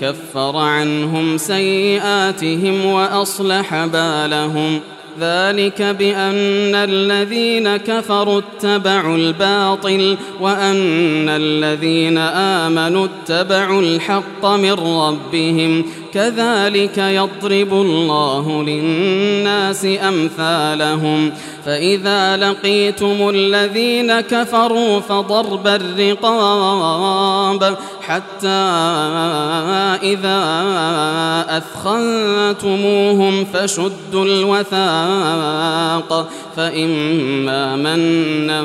كفر عنهم سيئاتهم وأصلح بالهم. ذلك بأن الذين كفروا اتبعوا الباطل وأن الذين آمنوا اتبعوا الحق من ربهم. كذلك يضرب الله للناس أمثالهم. فإذا لقيتم الذين كفروا فضرب الرقاب حتى إذا أثخنتموهم فشدوا الوثاق. فإما منا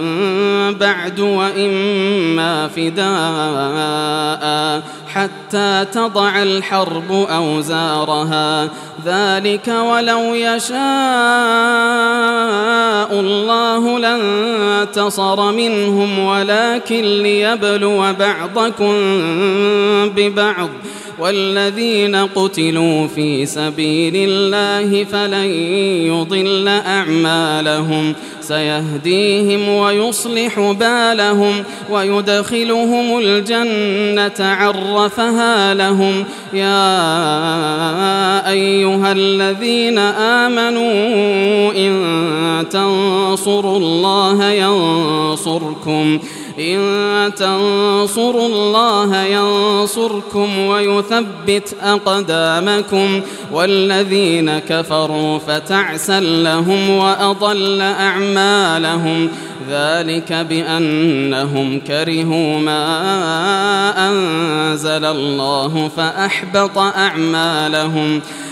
بعد وإما فداء. حتى تضع الحرب أوزارها. ذلك ولو يشاء الله لانتصر منهم ولكن ليبلو بعضكم ببعض. والذين قتلوا في سبيل الله فلن يضل أعمالهم. سيهديهم ويصلح بالهم ويدخلهم الجنة عرفها لهم. يا أيها الذين آمنوا إن تنصروا الله ينصركم. إن تنصروا الله ينصركم ويثبت أقدامكم والذين كفروا فتعسا لهم وأضل أعمالهم ذلك بأنهم كرهوا ما أنزل الله فأحبط أعمالهم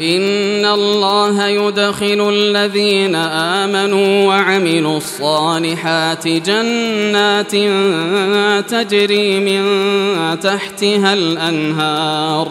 إن الله يدخل الذين آمنوا وعملوا الصالحات جنات تجري من تحتها الأنهار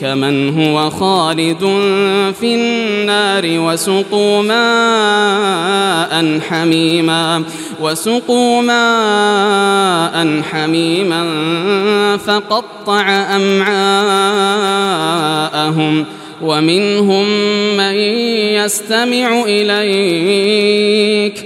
كمن هو خالد في النار وسقوا ماء حميما وسقوا ماء حميما فقطع أمعاءهم ومنهم من يستمع إليك.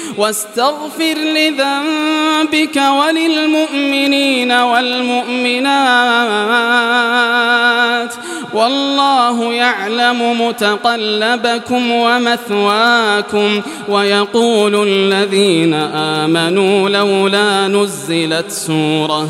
واستغفر لذنبك وللمؤمنين والمؤمنات والله يعلم متقلبكم ومثواكم ويقول الذين آمنوا لولا نزلت سورة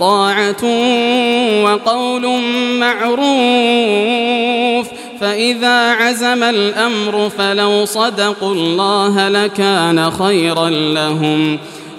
طاعة وقول معروف فإذا عزم الأمر فلو صدقوا الله لكان خيرا لهم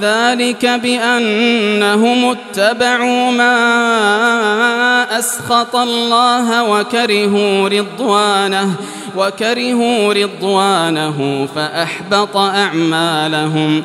ذلك بأنهم اتبعوا ما أسخط الله وكرهوا رضوانه وكرهوا رضوانه فأحبط أعمالهم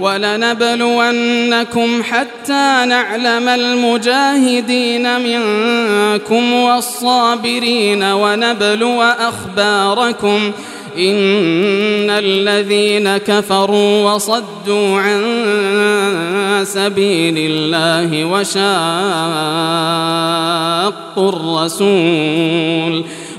ولنبلونكم حتى نعلم المجاهدين منكم والصابرين ونبلو أخباركم إن الذين كفروا وصدوا عن سبيل الله وشاقوا الرسول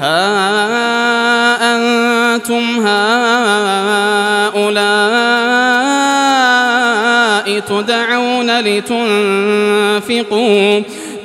ها أنتم هؤلاء تدعون لتنفقوا